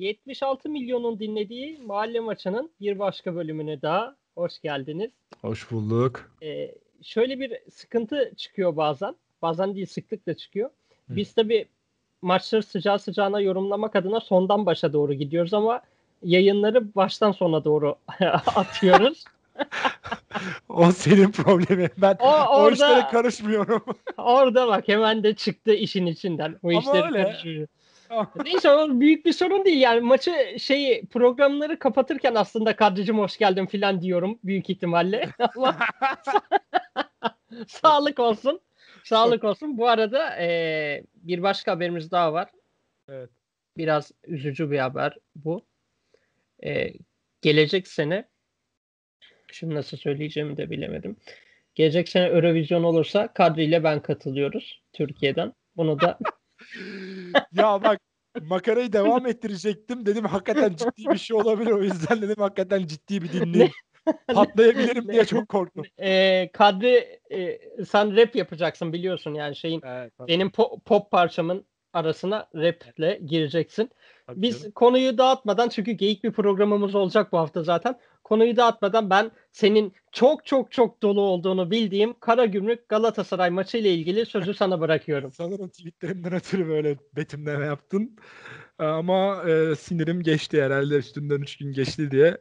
76 milyonun dinlediği mahalle maçının bir başka bölümüne daha hoş geldiniz. Hoş bulduk. Ee, şöyle bir sıkıntı çıkıyor bazen. Bazen değil sıklıkla çıkıyor. Biz tabii maçları sıcağı sıcağına yorumlamak adına sondan başa doğru gidiyoruz ama yayınları baştan sona doğru atıyoruz. o senin problemin. Ben o, orada, o işlere karışmıyorum. orada bak hemen de çıktı işin içinden. O Ama işleri öyle. Neyse o büyük bir sorun değil yani maçı şey programları kapatırken aslında kadricim hoş geldin filan diyorum büyük ihtimalle ama sağlık olsun. Sağlık olsun. Bu arada e, bir başka haberimiz daha var. Evet. Biraz üzücü bir haber bu. E, gelecek sene şimdi nasıl söyleyeceğimi de bilemedim. Gelecek sene Eurovision olursa Kadri ile ben katılıyoruz Türkiye'den. Bunu da ya bak makarayı devam ettirecektim. Dedim hakikaten ciddi bir şey olabilir. O yüzden dedim hakikaten ciddi bir dinleyeyim. Patlayabilirim diye çok korktum. E, Kadri e, sen rap yapacaksın biliyorsun yani şeyin evet, benim po- pop parçamın arasına raple gireceksin. Tabii Biz canım. konuyu dağıtmadan çünkü geyik bir programımız olacak bu hafta zaten. Konuyu dağıtmadan ben senin çok çok çok dolu olduğunu bildiğim Karagümrük Galatasaray maçı ile ilgili sözü sana bırakıyorum. Sanırım tweetlerimden ötürü böyle betimleme yaptın. Ama e, sinirim geçti herhalde üstünden 3 gün geçti diye.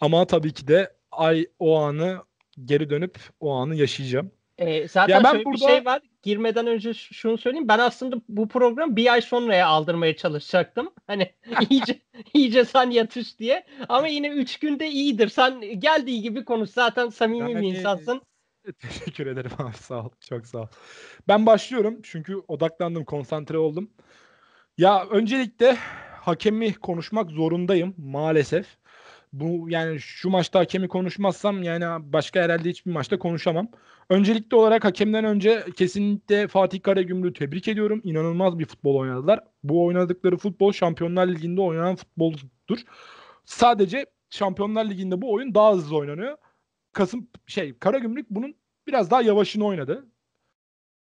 Ama tabii ki de ay o anı geri dönüp o anı yaşayacağım. E, zaten ya ben şöyle burada... bir şey var. Girmeden önce şunu söyleyeyim. Ben aslında bu program bir ay sonraya aldırmaya çalışacaktım. Hani iyice iyice sen yatış diye. Ama yine üç günde iyidir. Sen geldiği gibi konuş. Zaten samimi yani, bir insansın. Teşekkür ederim abi sağ ol. Çok sağ ol. Ben başlıyorum çünkü odaklandım, konsantre oldum. Ya öncelikle hakemi konuşmak zorundayım maalesef bu yani şu maçta hakemi konuşmazsam yani başka herhalde hiçbir maçta konuşamam. Öncelikli olarak hakemden önce kesinlikle Fatih Karagümrük'ü tebrik ediyorum. İnanılmaz bir futbol oynadılar. Bu oynadıkları futbol Şampiyonlar Ligi'nde oynanan futboldur. Sadece Şampiyonlar Ligi'nde bu oyun daha hızlı oynanıyor. Kasım şey Karagümrük bunun biraz daha yavaşını oynadı.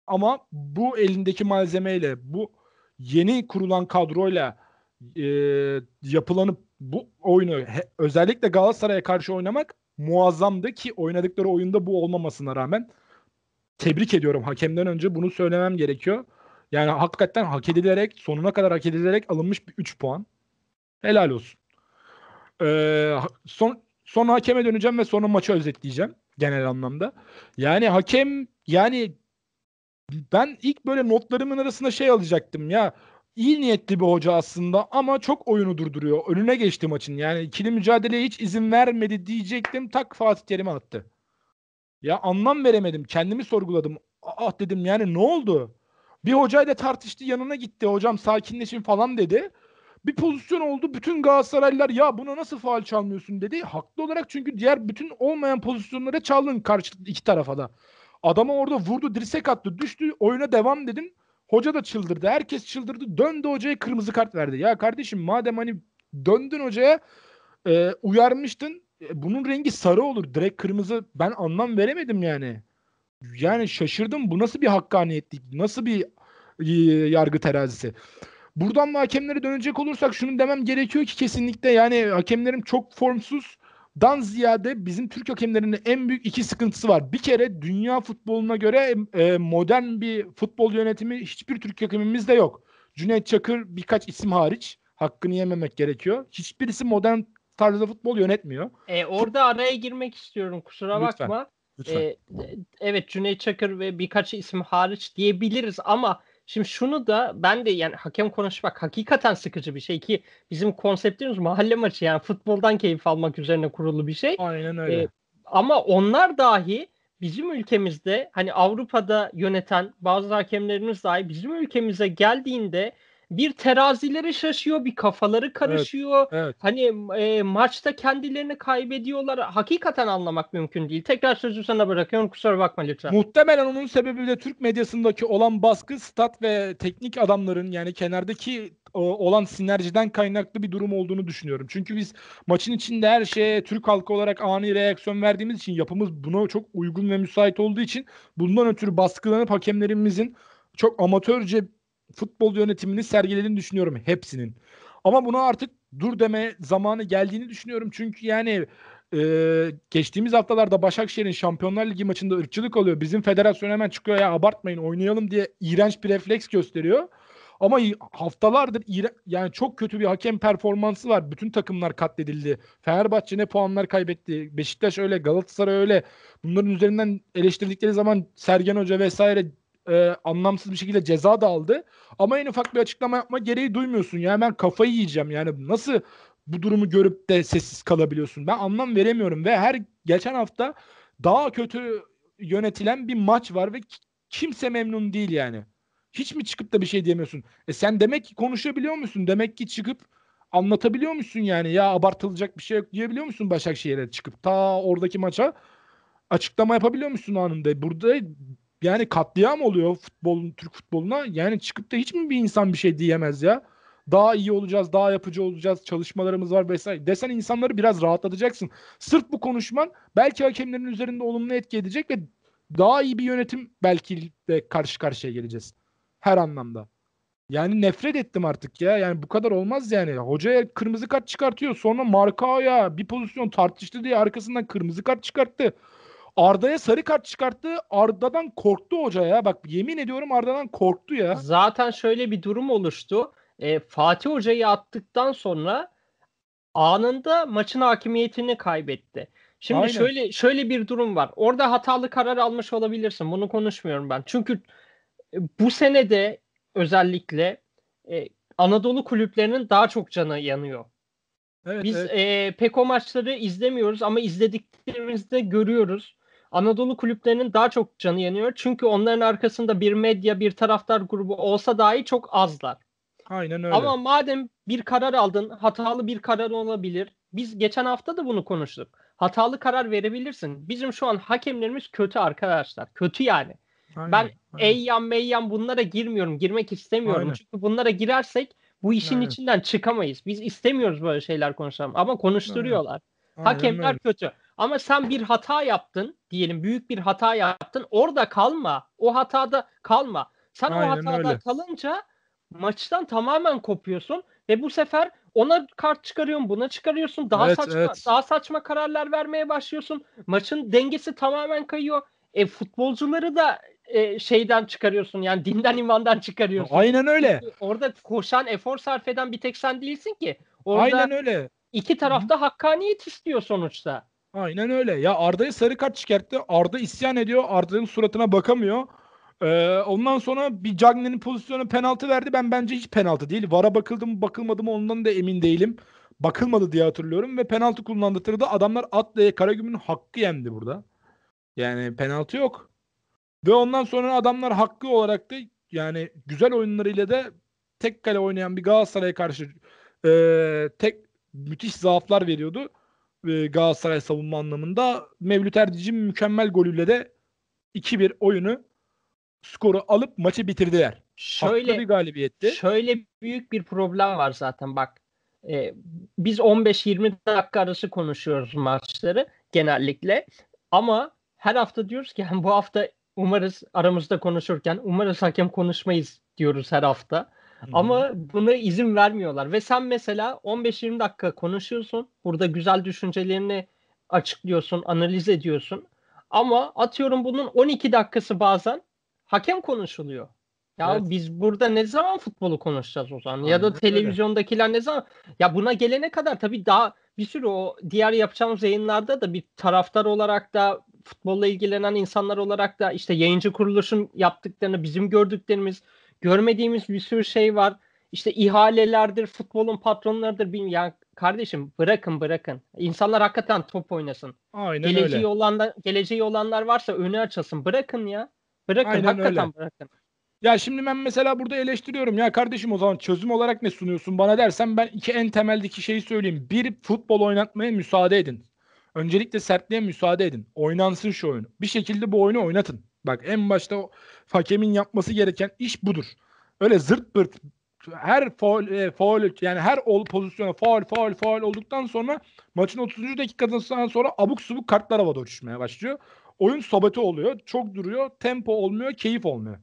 Ama bu elindeki malzemeyle bu yeni kurulan kadroyla e, yapılanıp bu oyunu he, özellikle Galatasaray'a karşı oynamak muazzamdı ki oynadıkları oyunda bu olmamasına rağmen tebrik ediyorum hakemden önce bunu söylemem gerekiyor. Yani hakikaten hak edilerek sonuna kadar hak edilerek alınmış bir 3 puan. Helal olsun. Ee, son sonra hakeme döneceğim ve sonra maçı özetleyeceğim genel anlamda. Yani hakem yani ben ilk böyle notlarımın arasında şey alacaktım ya iyi niyetli bir hoca aslında ama çok oyunu durduruyor. Önüne geçti maçın. Yani ikili mücadeleye hiç izin vermedi diyecektim. Tak Fatih Terim'e attı. Ya anlam veremedim. Kendimi sorguladım. Ah dedim yani ne oldu? Bir hocayla tartıştı yanına gitti. Hocam sakinleşin falan dedi. Bir pozisyon oldu. Bütün Galatasaraylılar ya buna nasıl faal çalmıyorsun dedi. Haklı olarak çünkü diğer bütün olmayan pozisyonlara çaldın karşı iki tarafa da. Adama orada vurdu, dirsek attı, düştü. Oyuna devam dedim. Hoca da çıldırdı. Herkes çıldırdı. Döndü hocaya kırmızı kart verdi. Ya kardeşim madem hani döndün hocaya e, uyarmıştın. E, bunun rengi sarı olur. Direkt kırmızı. Ben anlam veremedim yani. Yani şaşırdım. Bu nasıl bir hakkaniyetlik? Nasıl bir e, yargı terazisi? Buradan da hakemlere dönecek olursak şunu demem gerekiyor ki kesinlikle yani hakemlerim çok formsuz dan ziyade bizim Türk hakemlerinin en büyük iki sıkıntısı var. Bir kere dünya futboluna göre e, modern bir futbol yönetimi hiçbir Türk hakemimiz de yok. Cüneyt Çakır birkaç isim hariç hakkını yememek gerekiyor. Hiçbirisi modern tarzda futbol yönetmiyor. E, orada araya girmek istiyorum kusura Lütfen. bakma. Lütfen. E, evet Cüneyt Çakır ve birkaç isim hariç diyebiliriz ama Şimdi şunu da ben de yani hakem konuşmak hakikaten sıkıcı bir şey ki bizim konseptimiz mahalle maçı yani futboldan keyif almak üzerine kurulu bir şey. Aynen öyle. Ee, ama onlar dahi bizim ülkemizde hani Avrupa'da yöneten bazı hakemlerimiz dahi bizim ülkemize geldiğinde bir terazileri şaşıyor, bir kafaları karışıyor. Evet, evet. Hani e, maçta kendilerini kaybediyorlar. Hakikaten anlamak mümkün değil. Tekrar sözü sana bırakıyorum. Kusura bakma lütfen. Muhtemelen onun sebebi de Türk medyasındaki olan baskı, stat ve teknik adamların yani kenardaki olan sinerjiden kaynaklı bir durum olduğunu düşünüyorum. Çünkü biz maçın içinde her şeye Türk halkı olarak ani reaksiyon verdiğimiz için yapımız buna çok uygun ve müsait olduğu için bundan ötürü baskılanıp hakemlerimizin çok amatörce futbol yönetimini sergilediğini düşünüyorum hepsinin. Ama buna artık dur deme zamanı geldiğini düşünüyorum. Çünkü yani e, geçtiğimiz haftalarda Başakşehir'in Şampiyonlar Ligi maçında ırkçılık oluyor. Bizim federasyon hemen çıkıyor ya abartmayın oynayalım diye iğrenç bir refleks gösteriyor. Ama haftalardır yani çok kötü bir hakem performansı var. Bütün takımlar katledildi. Fenerbahçe ne puanlar kaybetti. Beşiktaş öyle, Galatasaray öyle. Bunların üzerinden eleştirdikleri zaman Sergen Hoca vesaire e, anlamsız bir şekilde ceza da aldı. Ama en ufak bir açıklama yapma gereği duymuyorsun. Yani ben kafayı yiyeceğim. Yani nasıl bu durumu görüp de sessiz kalabiliyorsun? Ben anlam veremiyorum ve her geçen hafta daha kötü yönetilen bir maç var ve kimse memnun değil yani. Hiç mi çıkıp da bir şey diyemiyorsun? E sen demek ki konuşabiliyor musun? Demek ki çıkıp anlatabiliyor musun yani? Ya abartılacak bir şey yok diyebiliyor musun Başakşehir'e çıkıp ta oradaki maça açıklama yapabiliyor musun anında? Burada yani katliam oluyor futbolun Türk futboluna. Yani çıkıp da hiç mi bir insan bir şey diyemez ya? Daha iyi olacağız, daha yapıcı olacağız, çalışmalarımız var vesaire. Desen insanları biraz rahatlatacaksın. Sırf bu konuşman belki hakemlerin üzerinde olumlu etki edecek ve daha iyi bir yönetim belki de karşı karşıya geleceğiz. Her anlamda. Yani nefret ettim artık ya. Yani bu kadar olmaz yani. Hocaya kırmızı kart çıkartıyor. Sonra Markao'ya bir pozisyon tartıştı diye arkasından kırmızı kart çıkarttı. Arda'ya sarı kart çıkarttı. Arda'dan korktu hoca ya. Bak yemin ediyorum Arda'dan korktu ya. Zaten şöyle bir durum oluştu. E, Fatih Hoca'yı attıktan sonra anında maçın hakimiyetini kaybetti. Şimdi Aynen. şöyle şöyle bir durum var. Orada hatalı karar almış olabilirsin. Bunu konuşmuyorum ben. Çünkü e, bu senede özellikle e, Anadolu kulüplerinin daha çok canı yanıyor. Evet, Biz evet. E, pek o maçları izlemiyoruz ama izlediklerimizde görüyoruz. Anadolu kulüplerinin daha çok canı yanıyor. Çünkü onların arkasında bir medya, bir taraftar grubu olsa dahi çok azlar. Aynen öyle. Ama madem bir karar aldın, hatalı bir karar olabilir. Biz geçen hafta da bunu konuştuk. Hatalı karar verebilirsin. Bizim şu an hakemlerimiz kötü arkadaşlar. Kötü yani. Aynen, ben aynen. Eyyam Meyyam bunlara girmiyorum. Girmek istemiyorum. Aynen. Çünkü bunlara girersek bu işin aynen. içinden çıkamayız. Biz istemiyoruz böyle şeyler konuşalım. Ama konuşturuyorlar. Aynen. Hakemler aynen. kötü. Ama sen bir hata yaptın diyelim büyük bir hata yaptın. Orada kalma. O hatada kalma. Sen Aynen o hatada öyle. kalınca maçtan tamamen kopuyorsun ve bu sefer ona kart çıkarıyorsun, buna çıkarıyorsun. Daha evet, saçma evet. daha saçma kararlar vermeye başlıyorsun. Maçın dengesi tamamen kayıyor. E futbolcuları da e, şeyden çıkarıyorsun. Yani dinden imandan çıkarıyorsun. Aynen öyle. Çünkü orada koşan, efor sarf eden bir tek sen değilsin ki. Orada Aynen öyle. İki tarafta hakkaniyet istiyor sonuçta. Aynen öyle. Ya Arda'ya sarı kart çıkarttı. Arda isyan ediyor. Arda'nın suratına bakamıyor. Ee, ondan sonra bir Cagney'in pozisyonu penaltı verdi. Ben bence hiç penaltı değil. VAR'a bakıldı mı bakılmadı mı ondan da emin değilim. Bakılmadı diye hatırlıyorum ve penaltı kullandırdı. Adamlar Atle'ye Karagümrük'ün hakkı yendi burada. Yani penaltı yok. Ve ondan sonra adamlar hakkı olarak da yani güzel oyunlarıyla da tek kale oynayan bir Galatasaray'a karşı e, tek müthiş zaaflar veriyordu e, Galatasaray savunma anlamında. Mevlüt Erdic'in mükemmel golüyle de 2-1 oyunu skoru alıp maçı bitirdiler. Şöyle Haklı bir galibiyetti. Şöyle büyük bir problem var zaten bak. E, biz 15-20 dakika arası konuşuyoruz maçları genellikle. Ama her hafta diyoruz ki bu hafta umarız aramızda konuşurken umarız hakem konuşmayız diyoruz her hafta. Ama buna izin vermiyorlar. Ve sen mesela 15-20 dakika konuşuyorsun. Burada güzel düşüncelerini açıklıyorsun, analiz ediyorsun. Ama atıyorum bunun 12 dakikası bazen hakem konuşuluyor. Ya evet. biz burada ne zaman futbolu konuşacağız o zaman? Aynen ya da televizyondakiler öyle. ne zaman? Ya buna gelene kadar tabii daha bir sürü o diğer yapacağımız yayınlarda da bir taraftar olarak da futbolla ilgilenen insanlar olarak da işte yayıncı kuruluşun yaptıklarını, bizim gördüklerimiz, görmediğimiz bir sürü şey var. İşte ihalelerdir, futbolun patronlarıdır. Bilmiyorum. Yani kardeşim bırakın bırakın. İnsanlar hakikaten top oynasın. Aynen geleceği öyle. Olanlar, geleceği olanlar varsa önü açılsın. Bırakın ya. Bırakın Aynen hakikaten öyle. bırakın. Ya şimdi ben mesela burada eleştiriyorum. Ya kardeşim o zaman çözüm olarak ne sunuyorsun bana dersen ben iki en temeldeki şeyi söyleyeyim. Bir futbol oynatmaya müsaade edin. Öncelikle sertliğe müsaade edin. Oynansın şu oyunu. Bir şekilde bu oyunu oynatın. Bak en başta o hakemin yapması gereken iş budur. Öyle zırt pırt her faul, e, faul yani her ol pozisyona faul faul faul olduktan sonra maçın 30. dakikasından sonra abuk subuk kartlar havada uçuşmaya başlıyor. Oyun sabote oluyor. Çok duruyor. Tempo olmuyor. Keyif olmuyor.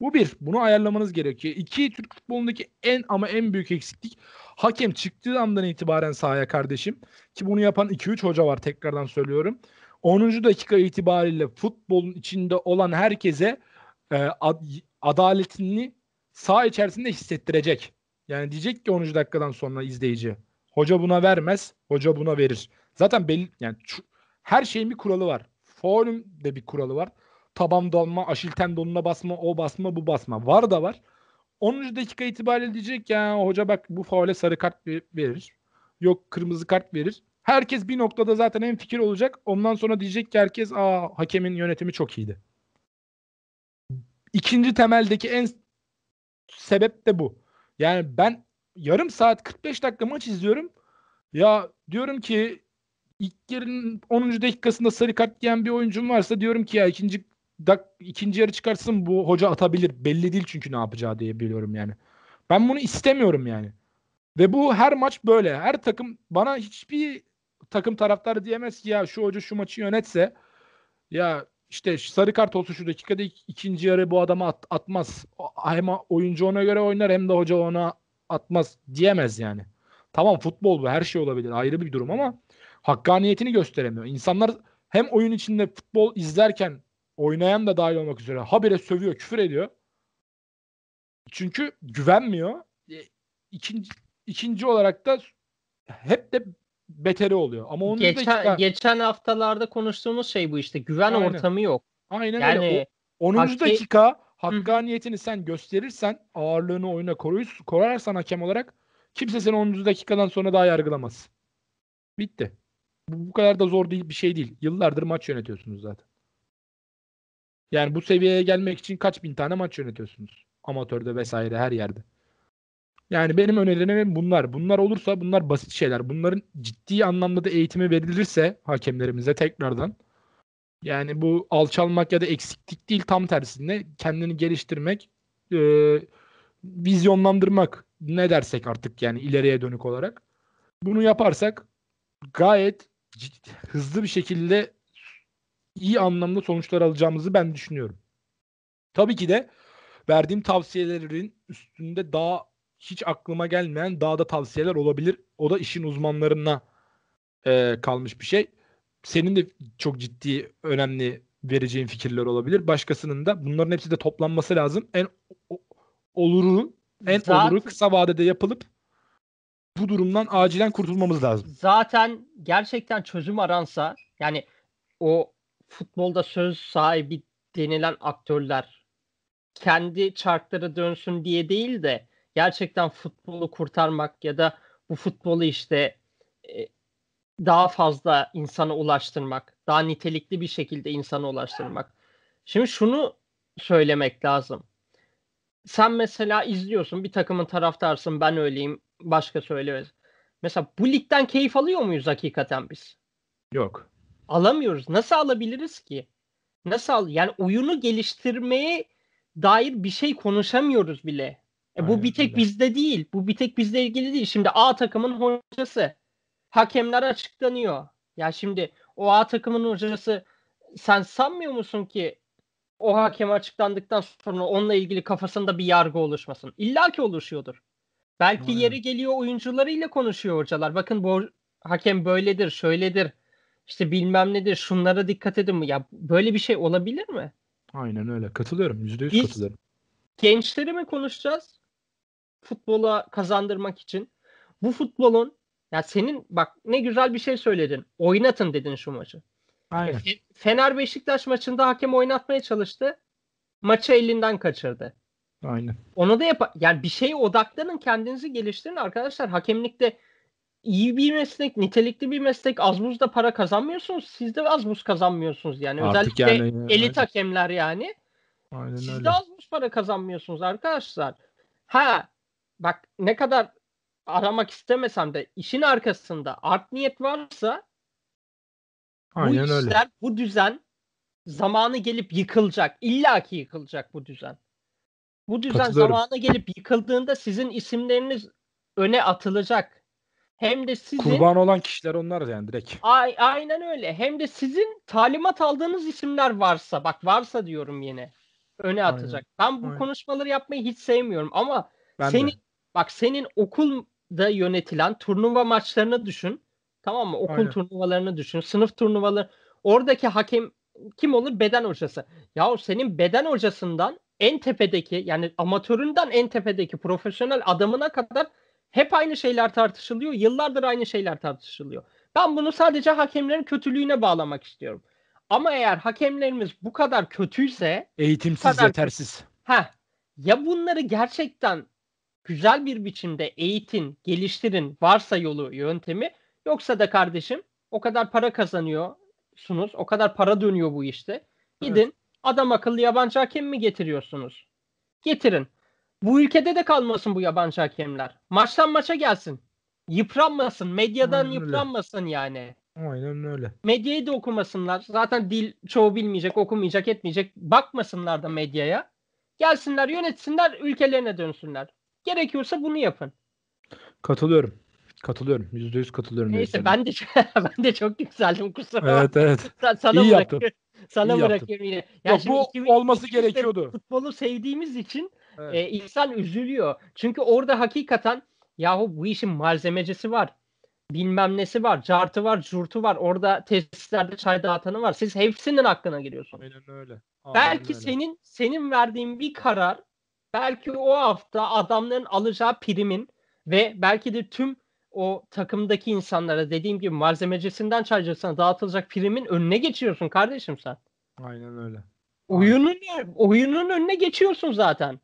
Bu bir. Bunu ayarlamanız gerekiyor. İki, Türk futbolundaki en ama en büyük eksiklik Hakem çıktığı andan itibaren sahaya kardeşim ki bunu yapan 2-3 hoca var tekrardan söylüyorum. 10. dakika itibariyle futbolun içinde olan herkese e, ad, adaletini sağ içerisinde hissettirecek. Yani diyecek ki 10. dakikadan sonra izleyici. Hoca buna vermez, hoca buna verir. Zaten belli yani her şeyin bir kuralı var. Faulün de bir kuralı var. Taban dalma, aşil tendonuna basma, o basma, bu basma. Var da var. 10. dakika itibariyle diyecek ya hoca bak bu faule sarı kart verir. Yok kırmızı kart verir. Herkes bir noktada zaten en fikir olacak. Ondan sonra diyecek ki herkes aa hakemin yönetimi çok iyiydi. İkinci temeldeki en sebep de bu. Yani ben yarım saat 45 dakika maç izliyorum. Ya diyorum ki ilk yarının 10. dakikasında sarı kart yiyen bir oyuncum varsa diyorum ki ya ikinci dak, ikinci yarı çıkarsın bu hoca atabilir. Belli değil çünkü ne yapacağı diye biliyorum yani. Ben bunu istemiyorum yani. Ve bu her maç böyle. Her takım bana hiçbir takım taraftarı diyemez ki ya şu hoca şu maçı yönetse ya işte sarı kart olsa şu dakikada ikinci yarı bu adama at, atmaz. Hem oyuncu ona göre oynar hem de hoca ona atmaz diyemez yani. Tamam futbol bu her şey olabilir ayrı bir durum ama hakkaniyetini gösteremiyor. İnsanlar hem oyun içinde futbol izlerken oynayan da dahil olmak üzere habire sövüyor, küfür ediyor. Çünkü güvenmiyor. E, ikinci, ikinci olarak da hep de beteri oluyor. Ama onun geçen, dakika... geçen haftalarda konuştuğumuz şey bu işte. Güven Aynen. ortamı yok. Aynen yani, öyle. O, 10. Hakki... dakika hakkaniyetini sen gösterirsen ağırlığını oyuna koruyursan, korarsan hakem olarak kimse seni 10. dakikadan sonra daha yargılamaz. Bitti. Bu, bu kadar da zor değil bir şey değil. Yıllardır maç yönetiyorsunuz zaten. Yani bu seviyeye gelmek için kaç bin tane maç yönetiyorsunuz? Amatörde vesaire her yerde. Yani benim önerilerim bunlar. Bunlar olursa bunlar basit şeyler. Bunların ciddi anlamda da eğitimi verilirse hakemlerimize tekrardan yani bu alçalmak ya da eksiklik değil tam tersine kendini geliştirmek, e, vizyonlandırmak ne dersek artık yani ileriye dönük olarak. Bunu yaparsak gayet ciddi, hızlı bir şekilde iyi anlamda sonuçlar alacağımızı ben düşünüyorum. Tabii ki de verdiğim tavsiyelerin üstünde daha hiç aklıma gelmeyen daha da tavsiyeler olabilir. O da işin uzmanlarına e, kalmış bir şey. Senin de çok ciddi, önemli vereceğin fikirler olabilir. Başkasının da bunların hepsi de toplanması lazım. En o, oluru, en Zaten... oluru kısa vadede yapılıp bu durumdan acilen kurtulmamız lazım. Zaten gerçekten çözüm aransa yani o futbolda söz sahibi denilen aktörler kendi çarkları dönsün diye değil de gerçekten futbolu kurtarmak ya da bu futbolu işte e, daha fazla insana ulaştırmak, daha nitelikli bir şekilde insana ulaştırmak. Şimdi şunu söylemek lazım. Sen mesela izliyorsun bir takımın taraftarsın ben öyleyim başka söyleyemez. Mesela bu ligden keyif alıyor muyuz hakikaten biz? Yok. Alamıyoruz. Nasıl alabiliriz ki? Nasıl al? Yani oyunu geliştirmeye dair bir şey konuşamıyoruz bile. E, bu bir tek bizde değil. Bu bir tek bizle ilgili değil. Şimdi A takımın hocası. Hakemler açıklanıyor. Ya şimdi o A takımın hocası sen sanmıyor musun ki o hakem açıklandıktan sonra onunla ilgili kafasında bir yargı oluşmasın? İlla ki oluşuyordur. Belki Aynen. yeri geliyor oyuncularıyla konuşuyor hocalar. Bakın bu hakem böyledir, şöyledir. İşte bilmem nedir, şunlara dikkat edin mi? Ya böyle bir şey olabilir mi? Aynen öyle. Katılıyorum. Yüzde yüz katılıyorum. Gençleri mi konuşacağız? Futbola kazandırmak için. Bu futbolun ya senin bak ne güzel bir şey söyledin. Oynatın dedin şu maçı. Aynen. Fener Beşiktaş maçında hakem oynatmaya çalıştı. Maçı elinden kaçırdı. Aynen. Onu da yap yani bir şeye odaklanın kendinizi geliştirin arkadaşlar. Hakemlikte iyi bir meslek, nitelikli bir meslek. Az buz da para kazanmıyorsunuz. Siz de az buz kazanmıyorsunuz yani. Artık Özellikle yani, elit hakemler yani. Aynen Siz öyle. de az buz para kazanmıyorsunuz arkadaşlar. Ha bak ne kadar aramak istemesem de işin arkasında art niyet varsa Aynen bu işler, öyle. bu düzen zamanı gelip yıkılacak. İlla ki yıkılacak bu düzen. Bu düzen zamanı gelip yıkıldığında sizin isimleriniz öne atılacak. Hem de sizin kurban olan kişiler onlar yani direkt. A- aynen öyle. Hem de sizin talimat aldığınız isimler varsa, bak varsa diyorum yine öne atacak. Aynen. Ben bu aynen. konuşmaları yapmayı hiç sevmiyorum ama ben senin de. Bak senin okul da yönetilen turnuva maçlarını düşün. Tamam mı? Okul Aynen. turnuvalarını düşün. Sınıf turnuvaları. Oradaki hakem kim olur? Beden hocası. Ya senin beden hocasından en tepedeki yani amatöründen en tepedeki profesyonel adamına kadar hep aynı şeyler tartışılıyor. Yıllardır aynı şeyler tartışılıyor. Ben bunu sadece hakemlerin kötülüğüne bağlamak istiyorum. Ama eğer hakemlerimiz bu kadar kötüyse eğitimsiz, kadar yetersiz. Ha, ya bunları gerçekten güzel bir biçimde eğitin, geliştirin, varsa yolu, yöntemi yoksa da kardeşim o kadar para kazanıyorsunuz, o kadar para dönüyor bu işte. Gidin evet. adam akıllı yabancı hakem mi getiriyorsunuz? Getirin. Bu ülkede de kalmasın bu yabancı hakemler. Maçtan maça gelsin. Yıpranmasın. Medyadan Aynen yıpranmasın öyle. yani. Aynen öyle. Medyayı da okumasınlar. Zaten dil çoğu bilmeyecek, okumayacak, etmeyecek. Bakmasınlar da medyaya. Gelsinler, yönetsinler, ülkelerine dönsünler. Gerekiyorsa bunu yapın. Katılıyorum. Katılıyorum. Yüzde yüz katılıyorum. Neyse ben de ben de çok yükseldim kusura Evet evet. Sana İyi yaptın. Sana İyi bırakıyorum yine. Yani Yok, bu olması gerekiyordu. Futbolu sevdiğimiz için evet. e, insan üzülüyor. Çünkü orada hakikaten yahu bu işin malzemecisi var. Bilmem nesi var. Cartı var, curtu var. Orada tesislerde çay dağıtanı var. Siz hepsinin hakkına giriyorsunuz. Aynen öyle. Aynen belki öyle. senin senin verdiğin bir karar belki o hafta adamların alacağı primin ve belki de tüm o takımdaki insanlara dediğim gibi malzemecisinden çaycısına dağıtılacak primin önüne geçiyorsun kardeşim sen. Aynen öyle. Oyunun oyunun önüne geçiyorsun zaten.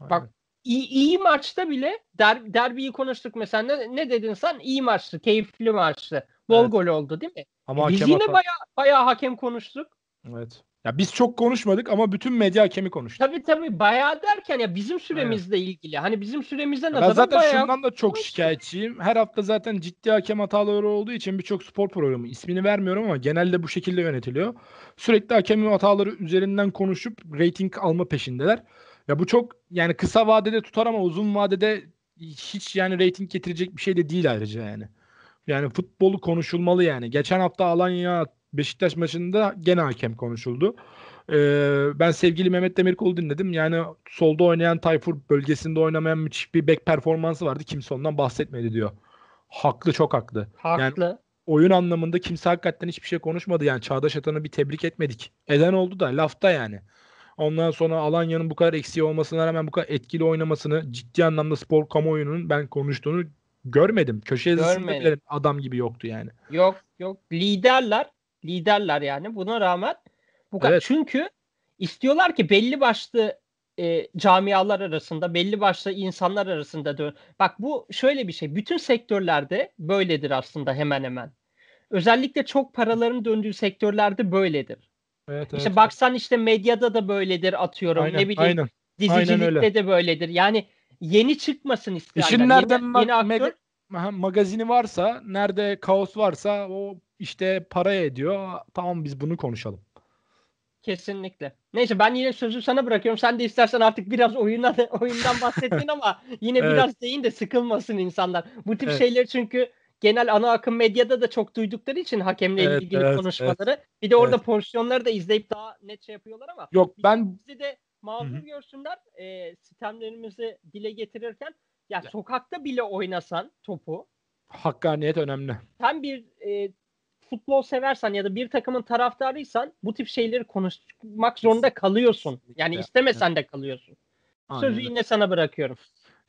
Aynen. Bak iyi, iyi maçta bile der, derbiyi konuştuk mesela ne, ne dedin sen? İyi maçtı, keyifli maçtı. Bol evet. gol oldu değil mi? Ama Biz yine baya baya hakem konuştuk. Evet. Ya biz çok konuşmadık ama bütün medya hakemi konuştu. Tabii tabii bayağı derken ya bizim süremizle evet. ilgili. Hani bizim süremizde nazaran Ben zaten bayağı... şundan da çok şikayetçiyim. Her hafta zaten ciddi hakem hataları olduğu için birçok spor programı ismini vermiyorum ama genelde bu şekilde yönetiliyor. Sürekli hakem hataları üzerinden konuşup rating alma peşindeler. Ya bu çok yani kısa vadede tutar ama uzun vadede hiç yani rating getirecek bir şey de değil ayrıca yani. Yani futbolu konuşulmalı yani. Geçen hafta Alanya Beşiktaş maçında gene hakem konuşuldu. Ee, ben sevgili Mehmet Demirkol'u dinledim. Yani solda oynayan Tayfur bölgesinde oynamayan müthiş bir bek performansı vardı. Kimse ondan bahsetmedi diyor. Haklı çok haklı. Haklı. Yani oyun anlamında kimse hakikaten hiçbir şey konuşmadı. Yani Çağdaş Atan'ı bir tebrik etmedik. Eden oldu da lafta yani. Ondan sonra Alanya'nın bu kadar eksiği olmasına rağmen bu kadar etkili oynamasını ciddi anlamda spor kamuoyunun ben konuştuğunu görmedim. Köşe yazısında adam gibi yoktu yani. Yok yok. Liderler liderler yani. Buna rağmen bu kadar. Evet. Çünkü istiyorlar ki belli başlı e, camialar arasında, belli başlı insanlar arasında dön. Bak bu şöyle bir şey. Bütün sektörlerde böyledir aslında hemen hemen. Özellikle çok paraların döndüğü sektörlerde böyledir. Evet, işte evet. baksan işte medyada da böyledir atıyorum. Aynen, ne bileyim aynen. dizicilikte aynen de böyledir. Yani yeni çıkmasın isterler. İşin nereden yeni, yeni aktör... magazini varsa, nerede kaos varsa o işte para ediyor. Tamam biz bunu konuşalım. Kesinlikle. Neyse ben yine sözü sana bırakıyorum. Sen de istersen artık biraz oyuna, oyundan bahsettin ama yine evet. biraz deyin de sıkılmasın insanlar. Bu tip evet. şeyler çünkü genel ana akım medyada da çok duydukları için hakemle evet, ilgili evet, konuşmaları. Evet. Bir de orada evet. pozisyonları da izleyip daha net şey yapıyorlar ama. Yok ben bizi de Hı-hı. görsünler. E, sistemlerimizi dile getirirken ya, ya sokakta bile oynasan topu hakkaniyet önemli. Sen bir e, futbol seversen ya da bir takımın taraftarıysan bu tip şeyleri konuşmak zorunda kalıyorsun. Yani istemesen de kalıyorsun. Aynen. Sözü yine sana bırakıyorum.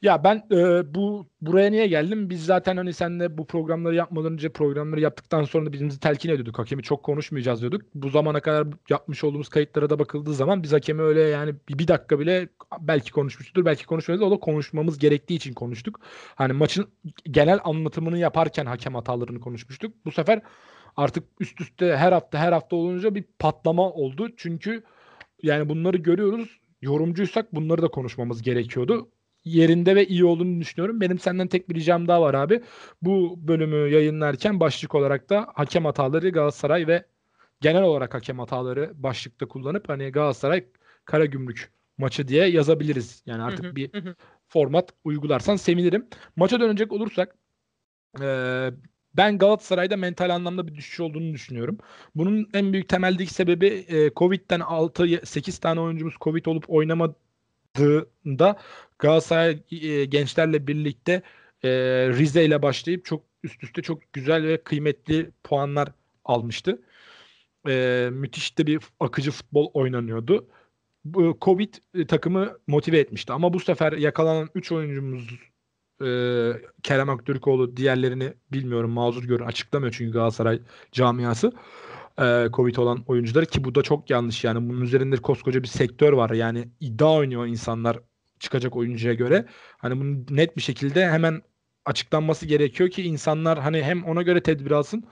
Ya ben e, bu buraya niye geldim? Biz zaten hani senle bu programları yapmadan önce programları yaptıktan sonra da birbirimizi telkin ediyorduk. Hakemi çok konuşmayacağız diyorduk. Bu zamana kadar yapmış olduğumuz kayıtlara da bakıldığı zaman biz hakemi öyle yani bir, bir dakika bile belki konuşmuştur, belki konuşmuyoruz. O da konuşmamız gerektiği için konuştuk. Hani maçın genel anlatımını yaparken hakem hatalarını konuşmuştuk. Bu sefer artık üst üste her hafta her hafta olunca bir patlama oldu. Çünkü yani bunları görüyoruz. Yorumcuysak bunları da konuşmamız gerekiyordu. Yerinde ve iyi olduğunu düşünüyorum. Benim senden tek bir ricam daha var abi. Bu bölümü yayınlarken başlık olarak da hakem hataları Galatasaray ve genel olarak hakem hataları başlıkta kullanıp hani Galatasaray Karagümrük maçı diye yazabiliriz. Yani artık bir format uygularsan sevinirim. Maça dönecek olursak ben Galatasaray'da mental anlamda bir düşüş olduğunu düşünüyorum. Bunun en büyük temeldeki sebebi e, Covid'den 6-8 tane oyuncumuz Covid olup oynamadığında Galatasaray e, gençlerle birlikte e, Rize ile başlayıp çok üst üste çok güzel ve kıymetli puanlar almıştı. E, müthiş de bir akıcı futbol oynanıyordu. Covid e, takımı motive etmişti ama bu sefer yakalanan 3 oyuncumuz e, Kerem Aktürkoğlu diğerlerini bilmiyorum mazur görün açıklamıyor çünkü Galatasaray camiası e, Covid olan oyuncuları ki bu da çok yanlış yani. Bunun üzerinde koskoca bir sektör var. Yani iddia oynuyor insanlar çıkacak oyuncuya göre. Hani bunu net bir şekilde hemen açıklanması gerekiyor ki insanlar hani hem ona göre tedbir alsın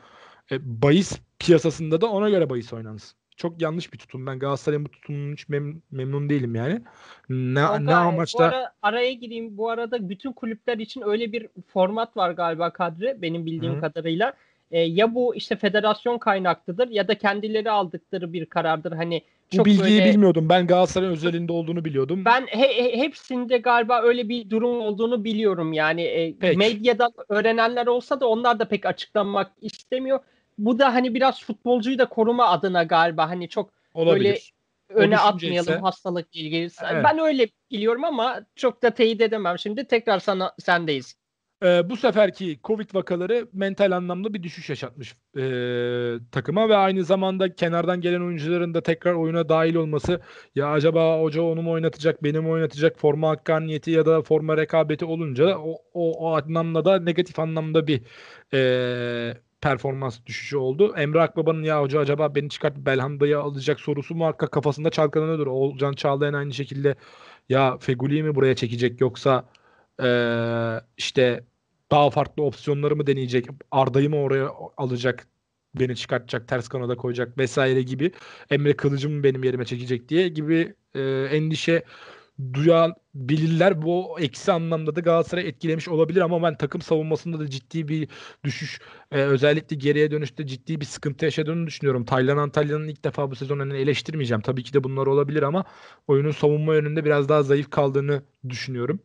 e, bahis piyasasında da ona göre bahis oynansın. Çok yanlış bir tutum. Ben Galatasaray'ın bu tutumunun hiç mem- memnun değilim yani. Ne, Kanka, ne amaçla? Bu ara, araya gireyim. Bu arada bütün kulüpler için öyle bir format var galiba kadri benim bildiğim Hı-hı. kadarıyla. E, ya bu işte federasyon kaynaklıdır ya da kendileri aldıkları bir karardır. Hani bu bilgiyi böyle... bilmiyordum. Ben Galatasaray özelinde olduğunu biliyordum. Ben he, he, hepsinde galiba öyle bir durum olduğunu biliyorum. Yani e, medyadan öğrenenler olsa da onlar da pek açıklanmak istemiyor. Bu da hani biraz futbolcuyu da koruma adına galiba hani çok Olabilir. böyle öne atmayalım hastalık ilgili. Evet. Ben öyle biliyorum ama çok da teyit edemem. Şimdi tekrar sana sendeyiz. Ee, bu seferki Covid vakaları mental anlamda bir düşüş yaşatmış e, takıma ve aynı zamanda kenardan gelen oyuncuların da tekrar oyuna dahil olması ya acaba hoca onu mu oynatacak, beni mi oynatacak forma hakkaniyeti ya da forma rekabeti olunca o, o, o anlamda da negatif anlamda bir e, performans düşüşü oldu. Emre Akbaba'nın ya hoca acaba beni çıkart Belhanda'yı alacak sorusu muhakkak kafasında çalkalanıyordur. Olcan Çağlayan aynı şekilde ya Feguli'yi mi buraya çekecek yoksa ee, işte daha farklı opsiyonları mı deneyecek? Arda'yı mı oraya alacak? Beni çıkartacak, ters kanada koyacak vesaire gibi. Emre Kılıcı mı benim yerime çekecek diye gibi e, endişe duyabilirler. Bu eksi anlamda da Galatasaray etkilemiş olabilir ama ben takım savunmasında da ciddi bir düşüş e, özellikle geriye dönüşte ciddi bir sıkıntı yaşadığını düşünüyorum. Taylan Antalya'nın ilk defa bu sezon hani eleştirmeyeceğim. Tabii ki de bunlar olabilir ama oyunun savunma yönünde biraz daha zayıf kaldığını düşünüyorum.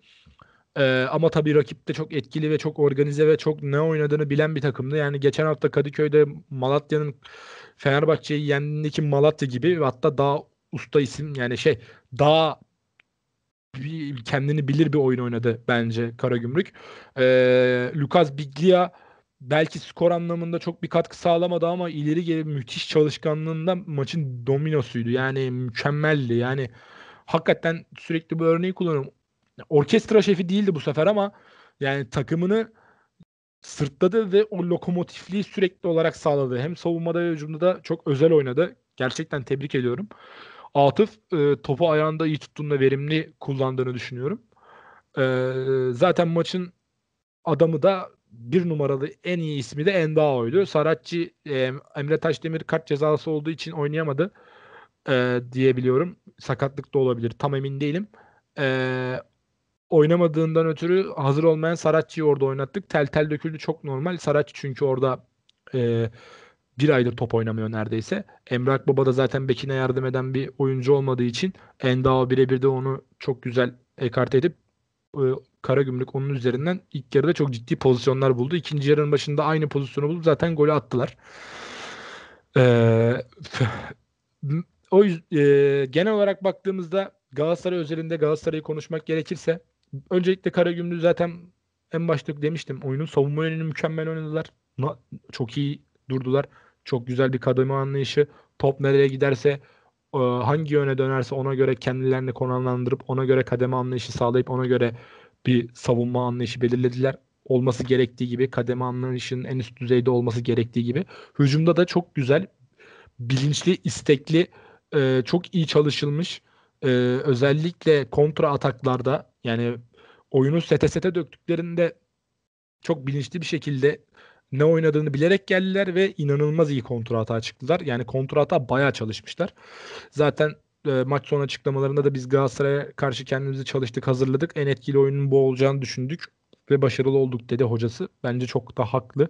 Ee, ama tabii rakip de çok etkili ve çok organize ve çok ne oynadığını bilen bir takımdı. Yani geçen hafta Kadıköy'de Malatya'nın Fenerbahçe'yi yendiğindeki Malatya gibi hatta daha usta isim yani şey daha bir, kendini bilir bir oyun oynadı bence Karagümrük. Ee, Lucas Biglia belki skor anlamında çok bir katkı sağlamadı ama ileri geri müthiş çalışkanlığında maçın dominosuydu. Yani mükemmeldi. Yani hakikaten sürekli bu örneği kullanıyorum. Orkestra şefi değildi bu sefer ama yani takımını sırtladı ve o lokomotifliği sürekli olarak sağladı. Hem savunmada ve hücumda da çok özel oynadı. Gerçekten tebrik ediyorum. Atıf e, topu ayağında iyi tuttuğunda verimli kullandığını düşünüyorum. E, zaten maçın adamı da bir numaralı en iyi ismi de Endao'ydu. Saratçı e, Emre Taşdemir kart cezası olduğu için oynayamadı e, diyebiliyorum. Sakatlık da olabilir. Tam emin değilim. E, oynamadığından ötürü hazır olmayan Saratçı'yı orada oynattık. Tel tel döküldü çok normal. Saratçı çünkü orada e, bir aydır top oynamıyor neredeyse. Emrak Baba da zaten bekine yardım eden bir oyuncu olmadığı için Endao birebir de onu çok güzel ekart edip e, Karagümrük onun üzerinden ilk yarıda çok ciddi pozisyonlar buldu. İkinci yarının başında aynı pozisyonu bulup zaten golü attılar. Ee, o e, genel olarak baktığımızda Galatasaray özelinde Galatasaray'ı konuşmak gerekirse öncelikle Karagümrük zaten en başta demiştim. Oyunun savunma yönünü mükemmel oynadılar. Çok iyi durdular. Çok güzel bir kademe anlayışı. Top nereye giderse e, hangi yöne dönerse ona göre kendilerini konumlandırıp ona göre kademe anlayışı sağlayıp ona göre bir savunma anlayışı belirlediler. Olması gerektiği gibi kademe anlayışının en üst düzeyde olması gerektiği gibi. Hücumda da çok güzel, bilinçli, istekli, e, çok iyi çalışılmış. E, özellikle kontra ataklarda yani oyunu sete sete döktüklerinde çok bilinçli bir şekilde ne oynadığını bilerek geldiler ve inanılmaz iyi kontrata çıktılar. Yani kontrata bayağı çalışmışlar. Zaten e, maç sonu açıklamalarında da biz Galatasaray'a karşı kendimizi çalıştık, hazırladık. En etkili oyunun bu olacağını düşündük ve başarılı olduk dedi hocası. Bence çok da haklı.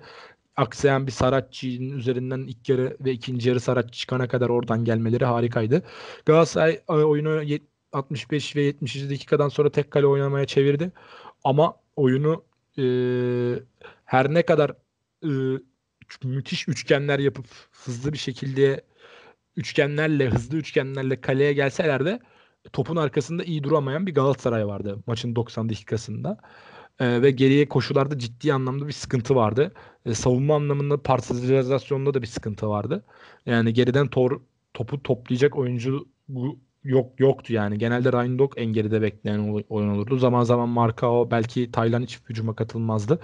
Aksayan bir Saratçı'nın üzerinden ilk yarı ve ikinci yarı Saratçı çıkana kadar oradan gelmeleri harikaydı. Galatasaray e, oyunu 65 ve 70. dakikadan sonra tek kale oynamaya çevirdi. Ama oyunu e, her ne kadar e, müthiş üçgenler yapıp hızlı bir şekilde üçgenlerle, hızlı üçgenlerle kaleye gelseler de topun arkasında iyi duramayan bir Galatasaray vardı maçın 90 dakikasında. E, ve geriye koşularda ciddi anlamda bir sıkıntı vardı. E, savunma anlamında parselizasyonda da bir sıkıntı vardı. Yani geriden tor, topu toplayacak oyuncu yok yoktu yani. Genelde Ryan Dog en geride bekleyen oyun olurdu. Zaman zaman Markao belki Taylan hiç hücuma katılmazdı.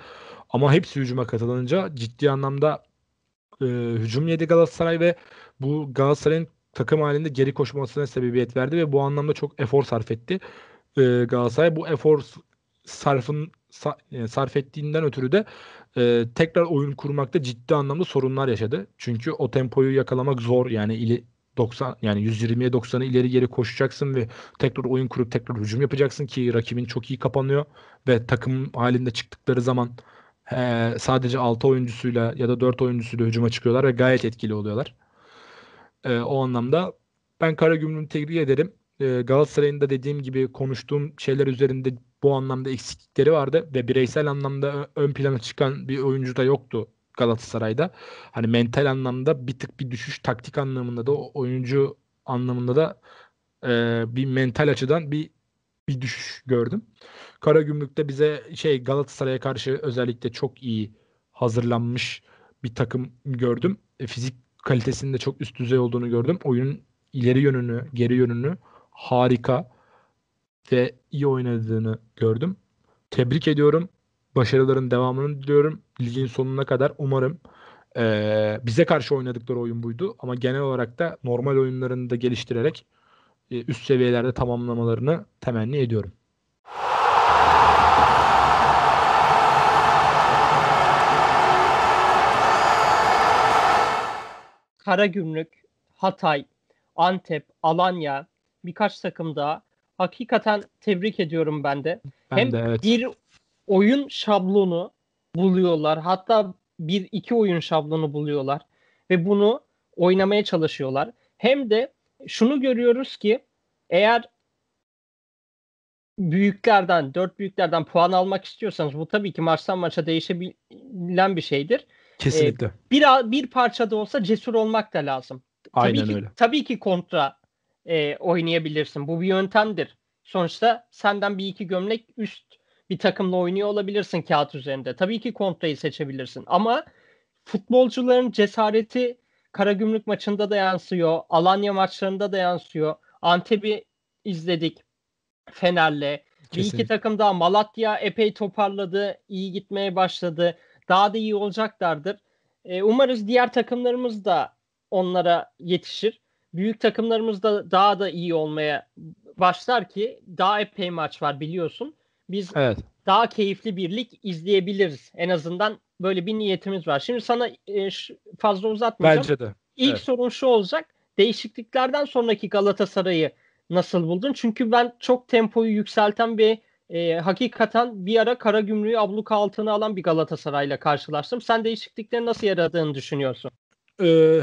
Ama hepsi hücuma katılınca ciddi anlamda e, hücum yedi Galatasaray ve bu Galatasaray'ın takım halinde geri koşmasına sebebiyet verdi ve bu anlamda çok efor sarf etti. E, Galatasaray bu efor sarfın e, sarf ettiğinden ötürü de e, tekrar oyun kurmakta ciddi anlamda sorunlar yaşadı. Çünkü o tempoyu yakalamak zor. Yani ili 90 yani 120'ye 90'a ileri geri koşacaksın ve tekrar oyun kurup tekrar hücum yapacaksın ki rakibin çok iyi kapanıyor ve takım halinde çıktıkları zaman e, sadece 6 oyuncusuyla ya da 4 oyuncusuyla hücuma çıkıyorlar ve gayet etkili oluyorlar. E, o anlamda ben Karagümrük'ü tebrik ederim. E, Galatasaray'ın da dediğim gibi konuştuğum şeyler üzerinde bu anlamda eksiklikleri vardı ve bireysel anlamda ön plana çıkan bir oyuncu da yoktu Galatasaray'da. Hani mental anlamda bir tık bir düşüş, taktik anlamında da oyuncu anlamında da e, bir mental açıdan bir bir düşüş gördüm. Karagümrük'te bize şey Galatasaray'a karşı özellikle çok iyi hazırlanmış bir takım gördüm. E, fizik kalitesinin de çok üst düzey olduğunu gördüm. Oyunun ileri yönünü, geri yönünü harika ve iyi oynadığını gördüm. Tebrik ediyorum. Başarıların devamını diliyorum. Ligin sonuna kadar umarım e, bize karşı oynadıkları oyun buydu. Ama genel olarak da normal oyunlarını da geliştirerek e, üst seviyelerde tamamlamalarını temenni ediyorum. Karagümrük, Hatay, Antep, Alanya birkaç takım daha hakikaten tebrik ediyorum ben de. Ben Hem de, evet. bir oyun şablonu buluyorlar. Hatta bir iki oyun şablonu buluyorlar ve bunu oynamaya çalışıyorlar. Hem de şunu görüyoruz ki eğer büyüklerden, dört büyüklerden puan almak istiyorsanız bu tabii ki maçtan maça değişebilen bir şeydir. Kesinlikle. Ee, bir, bir parça da olsa cesur olmak da lazım. Aynen tabii ki, öyle. Tabii ki kontra e, oynayabilirsin. Bu bir yöntemdir. Sonuçta senden bir iki gömlek üst bir takımla oynuyor olabilirsin kağıt üzerinde. Tabii ki kontrayı seçebilirsin ama futbolcuların cesareti Karagümrük maçında da yansıyor. Alanya maçlarında da yansıyor. Antep'i izledik Fener'le. Bir iki takım daha Malatya epey toparladı. iyi gitmeye başladı. Daha da iyi olacaklardır. E, umarız diğer takımlarımız da onlara yetişir. Büyük takımlarımız da daha da iyi olmaya başlar ki daha epey maç var biliyorsun. Biz evet. daha keyifli bir lig izleyebiliriz. En azından böyle bir niyetimiz var. Şimdi sana e, fazla uzatmayacağım. Bence de. İlk evet. sorun şu olacak. Değişikliklerden sonraki Galatasaray'ı nasıl buldun? Çünkü ben çok tempoyu yükselten bir e, hakikaten bir ara kara gümrüğü abluka altına alan bir Galatasaray'la karşılaştım. Sen değişikliklerin nasıl yaradığını düşünüyorsun? Ee,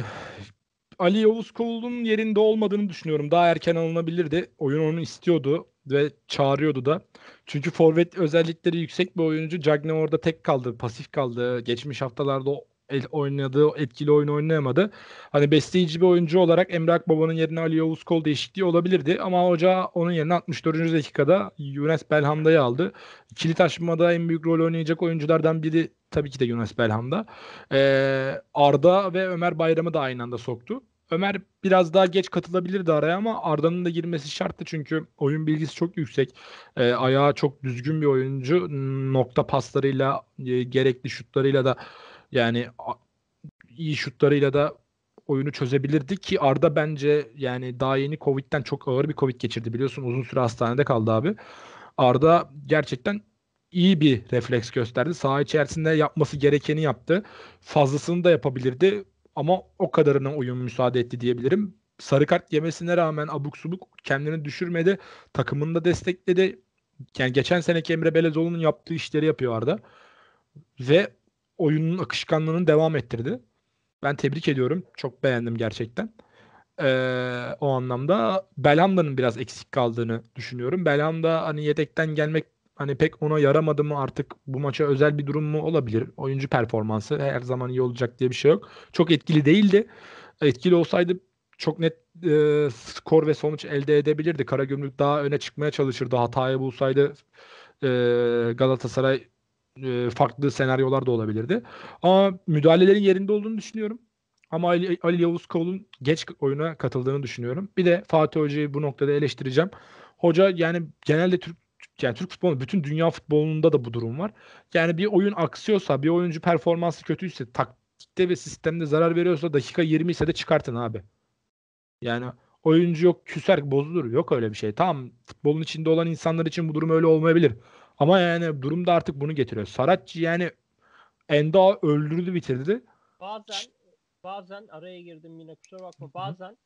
Ali Yavuz Kol'un yerinde olmadığını düşünüyorum. Daha erken alınabilirdi. Oyun onu istiyordu ve çağırıyordu da. Çünkü forvet özellikleri yüksek bir oyuncu. Cagne orada tek kaldı, pasif kaldı. Geçmiş haftalarda el oynadığı etkili oyun oynayamadı. Hani besleyici bir oyuncu olarak Emre Akbaba'nın yerine Ali Yavuz Kol değişikliği olabilirdi. Ama hoca onun yerine 64. dakikada Yunus Belhamda'yı aldı. Kilit açmada en büyük rol oynayacak oyunculardan biri tabii ki de Yunus Belhamda. Ee, Arda ve Ömer Bayram'ı da aynı anda soktu. Ömer biraz daha geç katılabilirdi araya ama Arda'nın da girmesi şarttı çünkü oyun bilgisi çok yüksek. E, ayağı çok düzgün bir oyuncu. Nokta paslarıyla, e, gerekli şutlarıyla da yani iyi şutlarıyla da oyunu çözebilirdi ki Arda bence yani daha yeni Covid'den çok ağır bir Covid geçirdi biliyorsun uzun süre hastanede kaldı abi. Arda gerçekten iyi bir refleks gösterdi. Saha içerisinde yapması gerekeni yaptı. Fazlasını da yapabilirdi ama o kadarına oyun müsaade etti diyebilirim. Sarı kart yemesine rağmen abuk subuk kendini düşürmedi. Takımını da destekledi. Yani geçen seneki Emre Belezoğlu'nun yaptığı işleri yapıyor Arda. Ve oyunun akışkanlığını devam ettirdi. Ben tebrik ediyorum. Çok beğendim gerçekten. Ee, o anlamda Belhanda'nın biraz eksik kaldığını düşünüyorum. Belhanda hani yedekten gelmek hani pek ona yaramadı mı artık bu maça özel bir durum mu olabilir. Oyuncu performansı her zaman iyi olacak diye bir şey yok. Çok etkili değildi. Etkili olsaydı çok net e, skor ve sonuç elde edebilirdi. Karagümrük daha öne çıkmaya çalışırdı. Hatayı bulsaydı e, Galatasaray e, farklı senaryolar da olabilirdi. Ama müdahalelerin yerinde olduğunu düşünüyorum. Ama Ali, Ali Yavuz Kol'un geç oyuna katıldığını düşünüyorum. Bir de Fatih Hoca'yı bu noktada eleştireceğim. Hoca yani genelde Türk yani Türk futbolu bütün dünya futbolunda da bu durum var. Yani bir oyun aksıyorsa, bir oyuncu performansı kötüyse, taktikte ve sistemde zarar veriyorsa dakika 20 ise de çıkartın abi. Yani oyuncu yok küser bozulur. Yok öyle bir şey. Tamam futbolun içinde olan insanlar için bu durum öyle olmayabilir. Ama yani durum da artık bunu getiriyor. Saratçı yani Enda öldürdü bitirdi. Bazen bazen araya girdim yine kusura bakma. Bazen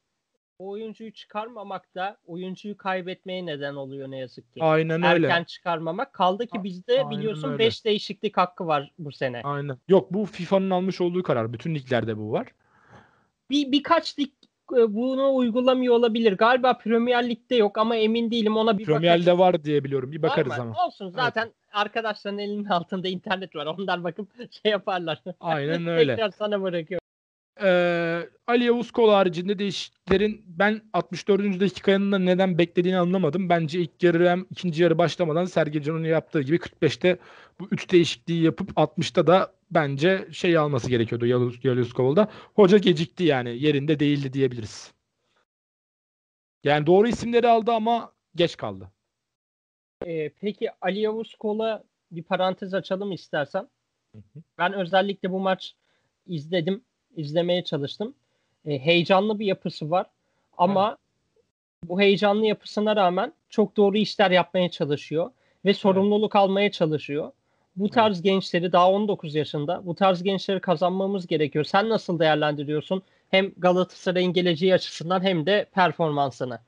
o oyuncuyu çıkarmamak da oyuncuyu kaybetmeye neden oluyor ne yazık ki. Aynen öyle. Erken çıkarmamak. Kaldı ki bizde Aynen biliyorsun 5 değişiklik hakkı var bu sene. Aynen. Yok bu FIFA'nın almış olduğu karar. Bütün liglerde bu var. Bir birkaç lig bunu uygulamıyor olabilir. Galiba Premier Lig'de yok ama emin değilim ona bir Premier Lig'de var diye biliyorum. Bir bakarız var ama. Olsun zaten evet. arkadaşların elinin altında internet var. Onlar bakıp şey yaparlar. Aynen öyle. Tekrar sana bırakıyorum. Ee, Ali Yavuz Kol haricinde değişikliklerin ben 64. dakikanın da neden beklediğini anlamadım. Bence ilk yarı hem ikinci yarı başlamadan Sergen Can'ın yaptığı gibi 45'te bu üç değişikliği yapıp 60'ta da bence şey alması gerekiyordu Yavuz, Yavuz Kol'da. Hoca gecikti yani yerinde değildi diyebiliriz. Yani doğru isimleri aldı ama geç kaldı. Ee, peki Ali Yavuz Kol'a bir parantez açalım istersen. Ben özellikle bu maç izledim izlemeye çalıştım. E, heyecanlı bir yapısı var. Ama evet. bu heyecanlı yapısına rağmen çok doğru işler yapmaya çalışıyor ve sorumluluk evet. almaya çalışıyor. Bu tarz evet. gençleri daha 19 yaşında bu tarz gençleri kazanmamız gerekiyor. Sen nasıl değerlendiriyorsun? Hem Galatasaray'ın geleceği açısından hem de performansını.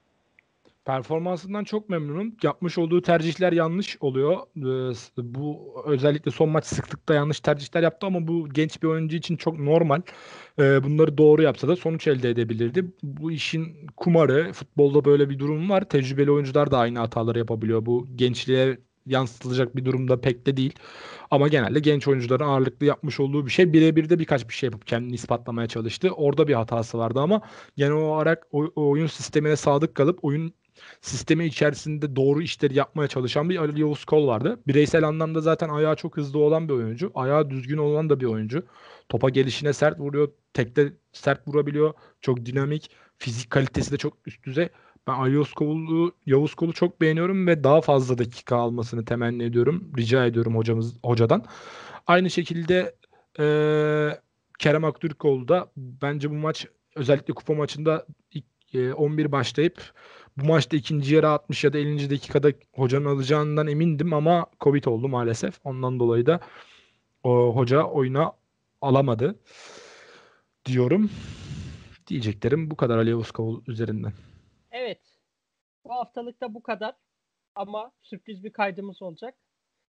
Performansından çok memnunum. Yapmış olduğu tercihler yanlış oluyor. Ee, bu özellikle son maç sıklıkta yanlış tercihler yaptı ama bu genç bir oyuncu için çok normal. Ee, bunları doğru yapsa da sonuç elde edebilirdi. Bu işin kumarı, futbolda böyle bir durum var. Tecrübeli oyuncular da aynı hataları yapabiliyor. Bu gençliğe yansıtılacak bir durumda pek de değil. Ama genelde genç oyuncuların ağırlıklı yapmış olduğu bir şey. Birebir de birkaç bir şey yapıp kendini ispatlamaya çalıştı. Orada bir hatası vardı ama genel olarak oyun sistemine sadık kalıp oyun sistemi içerisinde doğru işleri yapmaya çalışan bir Ali Yavuz Kol vardı. Bireysel anlamda zaten ayağı çok hızlı olan bir oyuncu. Ayağı düzgün olan da bir oyuncu. Topa gelişine sert vuruyor. Tekte sert vurabiliyor. Çok dinamik. Fizik kalitesi de çok üst düzey. Ben Ali Yavuz Kol'u, Yavuz Kol'u çok beğeniyorum ve daha fazla dakika almasını temenni ediyorum. Rica ediyorum hocamız hocadan. Aynı şekilde e, Kerem Aktürkoğlu da bence bu maç özellikle kupa maçında ilk e, 11 başlayıp bu maçta ikinci yarı 60 ya da 50. dakikada hocanın alacağından emindim ama Covid oldu maalesef. Ondan dolayı da o hoca oyuna alamadı diyorum. Diyeceklerim bu kadar Ali Yavuz üzerinden. Evet. Bu haftalıkta bu kadar. Ama sürpriz bir kaydımız olacak.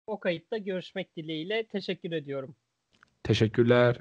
O kayıtta görüşmek dileğiyle. Teşekkür ediyorum. Teşekkürler.